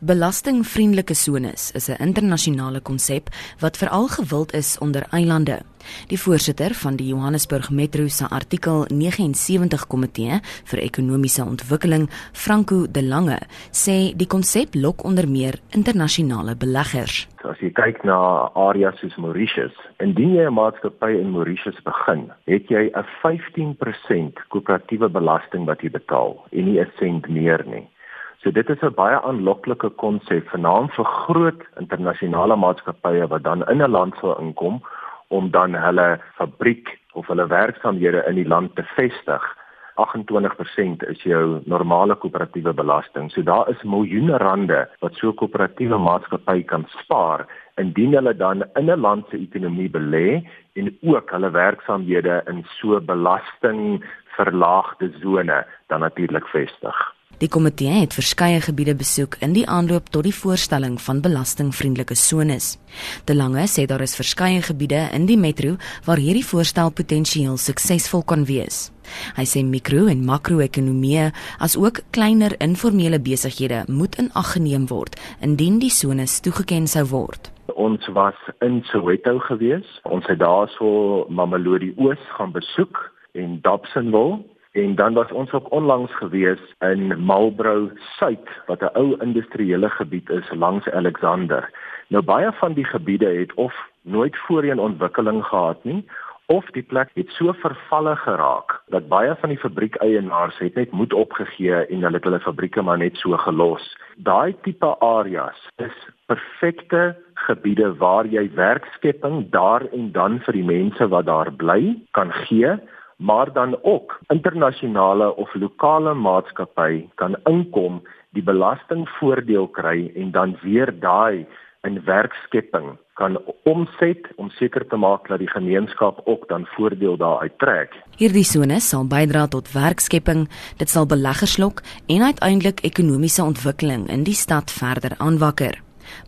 Belastingvriendelike sones is 'n internasionale konsep wat veral gewild is onder eilande. Die voorsitter van die Johannesburg Metro se artikel 79 komitee vir ekonomiese ontwikkeling, Franco De Lange, sê die konsep lok onder meer internasionale beleggers. As jy kyk na areas soos Mauritius, indien jy 'n maatskappy in Mauritius begin, het jy 'n 15% koöperatiewe belasting wat jy betaal en nie 'n sent meer nie. So dit is 'n baie aanloklike konsep vanaam vir groot internasionale maatskappye wat dan in 'n land sou inkom om dan hulle fabriek of hulle werksaamhede in die land te vestig. 28% is jou normale koöperatiewe belasting. So daar is miljoene rande wat so 'n koöperatiewe maatskappy kan spaar indien hulle dan in 'n land se ekonomie belê en ook hulle werksaamhede in so belastingverlaagde sone dan natuurlik vestig. Die komitee het verskeie gebiede besoek in die aanloop tot die voorstelling van belastingvriendelike sones. De Lange sê daar is verskeie gebiede in die metro waar hierdie voorstel potensieel suksesvol kan wees. Hy sê mikro en makro-ekonomie as ook kleiner informele besighede moet in ag geneem word indien die sones toegeken sou word. Ons was in Soweto gewees. Ons het daarso Mamelodi Oos gaan besoek en Dobsonville En dan was ons ook onlangs gewees in Marlborough Suid wat 'n ou industriële gebied is langs Alexander. Nou baie van die gebiede het of nooit voorheen ontwikkeling gehad nie of die plek het so vervalle geraak dat baie van die fabriekeienaars het net moed opgegee en hulle het hulle fabrieke maar net so gelos. Daai tipe areas is perfekte gebiede waar jy werkskepping daar en dan vir die mense wat daar bly kan gee maar dan ook internasionale of lokale maatskappy kan inkom, die belastingvoordeel kry en dan weer daai in werkskepping kan omset om seker te maak dat die gemeenskap ook dan voordeel daaruit trek. Hierdie sone sal bydra tot werkskepping, dit sal beleggers lok en uiteindelik ekonomiese ontwikkeling in die stad verder aanwakker.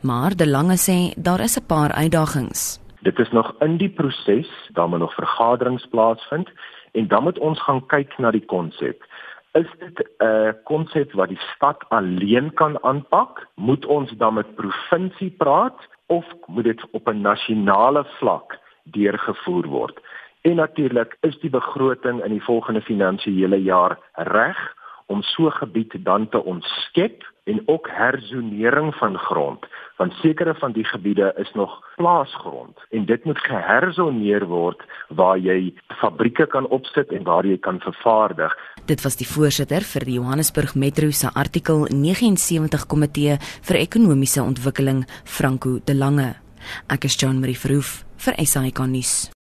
Maar De Lange sê daar is 'n paar uitdagings. Dit is nog in die proses, daar moet nog vergaderings plaasvind En dan moet ons gaan kyk na die konsep. Is dit 'n konsep wat die stad alleen kan aanpak? Moet ons dan met provinsie praat of moet dit op 'n nasionale vlak deurgevoer word? En natuurlik, is die begroting in die volgende finansiële jaar reg om so gebied dan te ontskep en ook herzonering van grond want sekere van die gebiede is nog plaasgrond en dit moet geherzoneer word waar jy fabrieke kan opsit en waar jy kan vervaardig. Dit was die voorsitter vir die Johannesburg Metro se artikel 79 komitee vir ekonomiese ontwikkeling Franco De Lange. Ek is John Marie Verhoef vir SAK nuus.